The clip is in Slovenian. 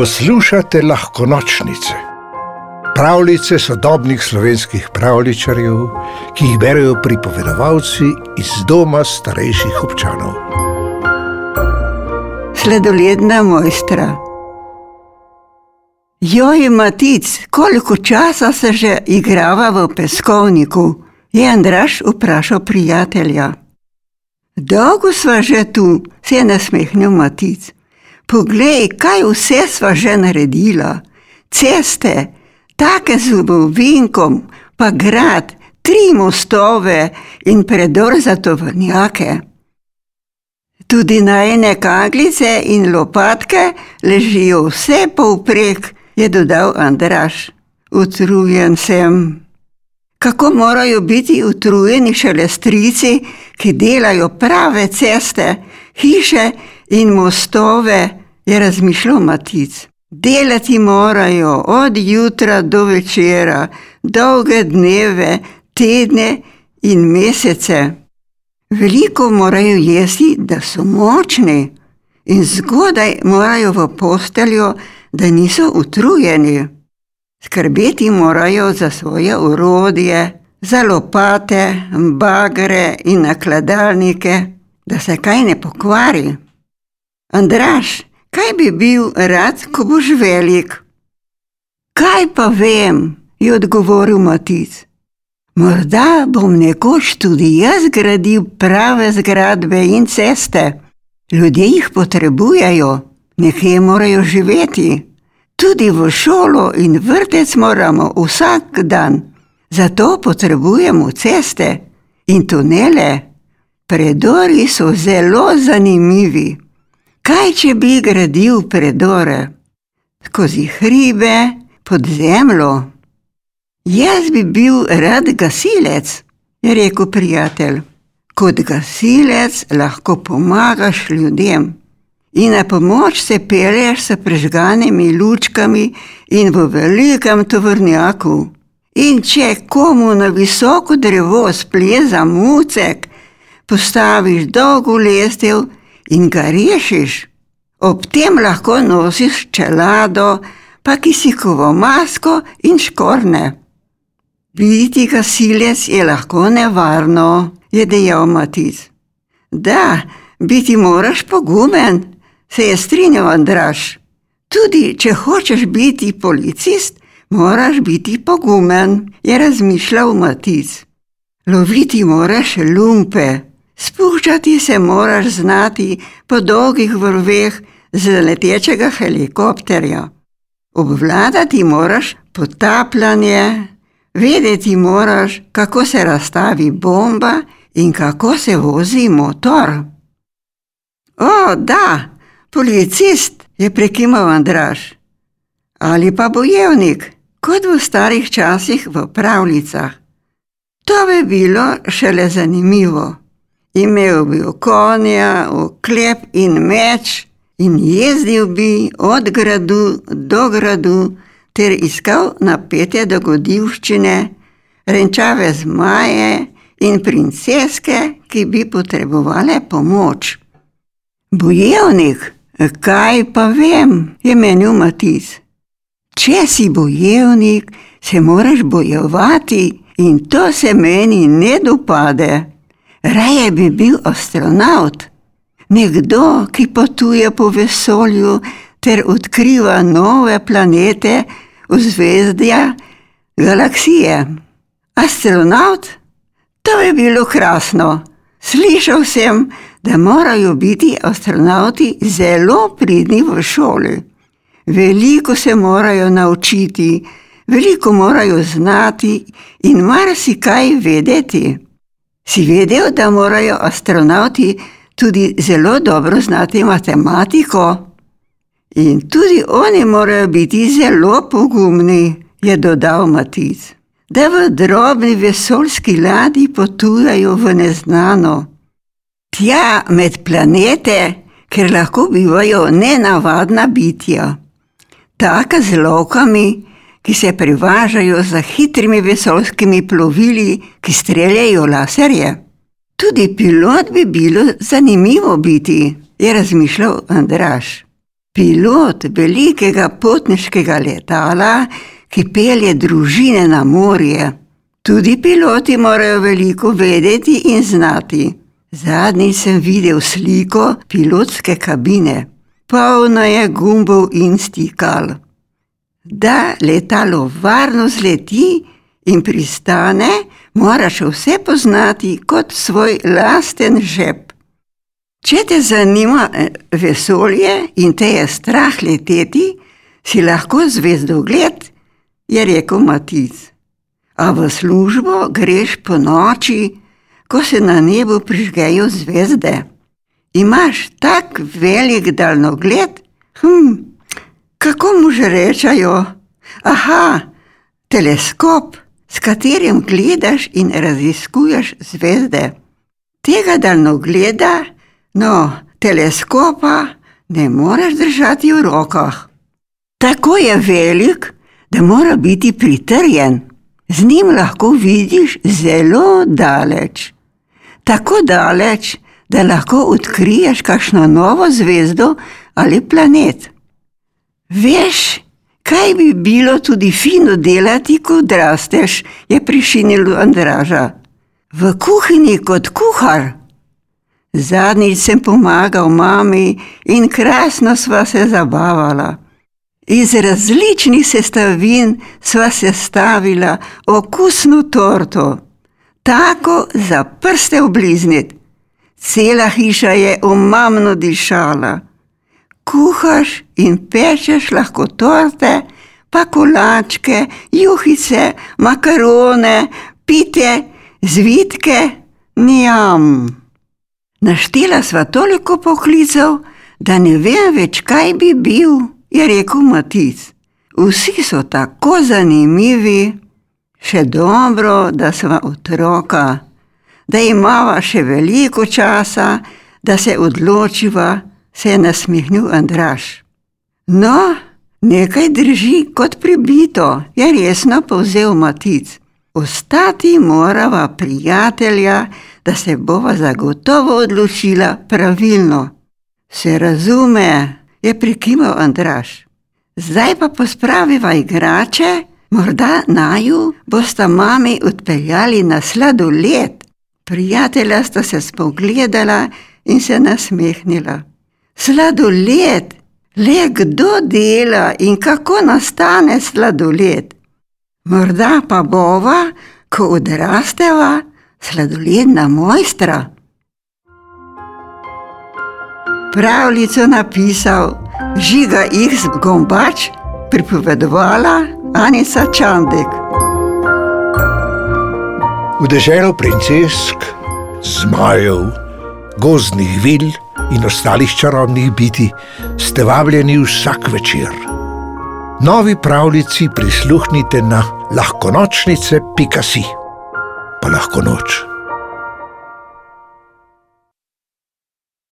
Poslušate lahko nočnice, pravljice sodobnih slovenskih pravličarjev, ki jih berijo pripovedovalci iz doma starejših občanov. Sledoledna mojstra. Joj, matic, koliko časa se že igrava v peskovniku? je Andraš vprašal prijatelja. Dolgo sva že tu, se je nasmehnil matic. Poglej, kaj vse sva že naredila. Ceste, take z ovinkom, pa grad, tri mostove in predor za tovrnjake. Tudi najne kaglice in lopatke ležijo vse povprek, je dodal Andraš. Utrujen sem. Kako morajo biti utrujeni šele strici, ki delajo prave ceste, hiše in mostove, je razmišljal Matic. Delati morajo od jutra do večera, dolge dneve, tedne in mesece. Veliko morajo jesti, da so močni, in zgodaj morajo v posteljo, da niso utrujeni. Skrbeti morajo za svoje urodje, za lopate, bagre in nakladalnike, da se kaj ne pokvari. Andraš, kaj bi bil rad, ko boš velik? Kaj pa vem, je odgovoril Matic. Morda bom nekoč tudi jaz gradil prave zgradbe in ceste. Ljudje jih potrebujejo, nekje morajo živeti. Tudi v šolo in vrtec moramo vsak dan. Zato potrebujemo ceste in tunele. Predori so zelo zanimivi. Kaj če bi gradil predore skozi hribe pod zemljo? Jaz bi bil rad gasilec, je rekel prijatelj. Kot gasilec lahko pomagaš ljudem in na pomoč se peleš s prežganimi lučkami in v velikem tovrnjaku. In če komu na visoko drevo spleza mucek, postaviš dolgo lestev in ga rešiš. Ob tem lahko nosiš čelado, pa kisikovo masko in škorne. Biti gasilec je lahko nevarno, je dejal Matic. Da, biti moraš pogumen, se je strinjal Andraš. Tudi če hočeš biti policist, moraš biti pogumen, je razmišljal Matic. Loviti moraš lumpe, spuščati se moraš znati po dolgih vrveh z letečega helikopterja. Obvladati moraš potapljanje, vedeti moraš, kako se razstavi bomba in kako se vozi motor. O, da, Policist je prekimal Andraš. Ali pa bojevnik, kot v starih časih v pravljicah. To bi bilo šele zanimivo. Imel bi konja, oklep in meč in jezdil bi od gradu do gradu ter iskal napete dogodivščine, renčave zmaje in princeske, ki bi potrebovali pomoč. Bojevnik! Kaj pa vem, je menil Matic. Če si bojevnik, se moraš bojevati in to se meni ne dopade. Raje bi bil astronaut, nekdo, ki potuje po vesolju ter odkriva nove planete, vzvezdja, galaksije. Astronaut? To bi bilo krasno. Slišal sem, da morajo biti astronauti zelo pridni v šoli. Veliko se morajo naučiti, veliko morajo znati in marsikaj vedeti. Si vedel, da morajo astronauti tudi zelo dobro znati matematiko? In tudi oni morajo biti zelo pogumni, je dodal Matic. Da v drobni vesoljski ladji potujajo v neznano tja med planete, ker lahko bivajo nenavadna bitja. Taka z lokami, ki se prevažajo za hitrimi vesoljskimi plovili, ki streljajo laserje. Tudi pilot bi bilo zanimivo biti, je razmišljal Andraš. pilot velikega potniškega letala, ki pelje družine na morje. Tudi piloti morajo veliko vedeti in znati. Zadnjič sem videl sliko pilotske kabine, polna je gumbov in stikal. Da letalo varno zleti in pristane, moraš vse poznati kot svoj lasten žep. Če te zanima eh, vesolje in te je strah leteti, si lahko zvezdogled, je rekel Matic. A v službo greš po noči, ko se na nebu prižgejo zvezde. Imaš tak velik daljnogled? Hm, kako mu že rečajo? Aha, teleskop, s katerim gledaš in raziskuješ zvezde. Tega daljnogleda No, teleskopa ne moreš držati v rokah. Tako je velik, da mora biti pritrjen. Z njim lahko vidiš zelo daleč. Tako daleč, da lahko odkriješ kakšno novo zvezdo ali planet. Veš, kaj bi bilo tudi fino delati, ko odrasteš, je prišinil Andraža. V kuhinji kot kuhar. Zadnjič sem pomagal mami in krasno sva se zabavala. Iz različnih sestavin sva sestavila okusno torto, tako za prste oblizniti. Cela hiša je omamno dišala. Kuhaš in pečeš lahko torte, pa kolačke, juhice, makarone, pite, zvitke, njam. Naštela sva toliko poklicev, da ne vem več, kaj bi bil, je rekel Matic. Vsi so tako zanimivi, še dobro, da sva otroka, da imava še veliko časa, da se odločiva, se je nasmehnil Andraš. No, nekaj drži kot pribito, je resno povzel Matic. Ostati morava prijatelja, da se bova zagotovo odločila pravilno. Se razume, je prikimal Andraš. Zdaj pa pospraviva igrače, morda naju bosta mami odpeljali na sladoled. Prijatelja sta se spogledala in se nasmehnila. Sladoled, le kdo dela in kako nastane sladoled? Morda pa bova, ko odrasteva, sladoledna mojstra. Pravljico napisal Žiga X Gombač, pripovedovala Anica Čandek. V deželo princesk, zmajev, gozdnih vil in ostalih čarobnih biti ste vabljeni vsak večer. Novi pravljici prisluhnite na lahkonočnice.pikasi pa lahko noč.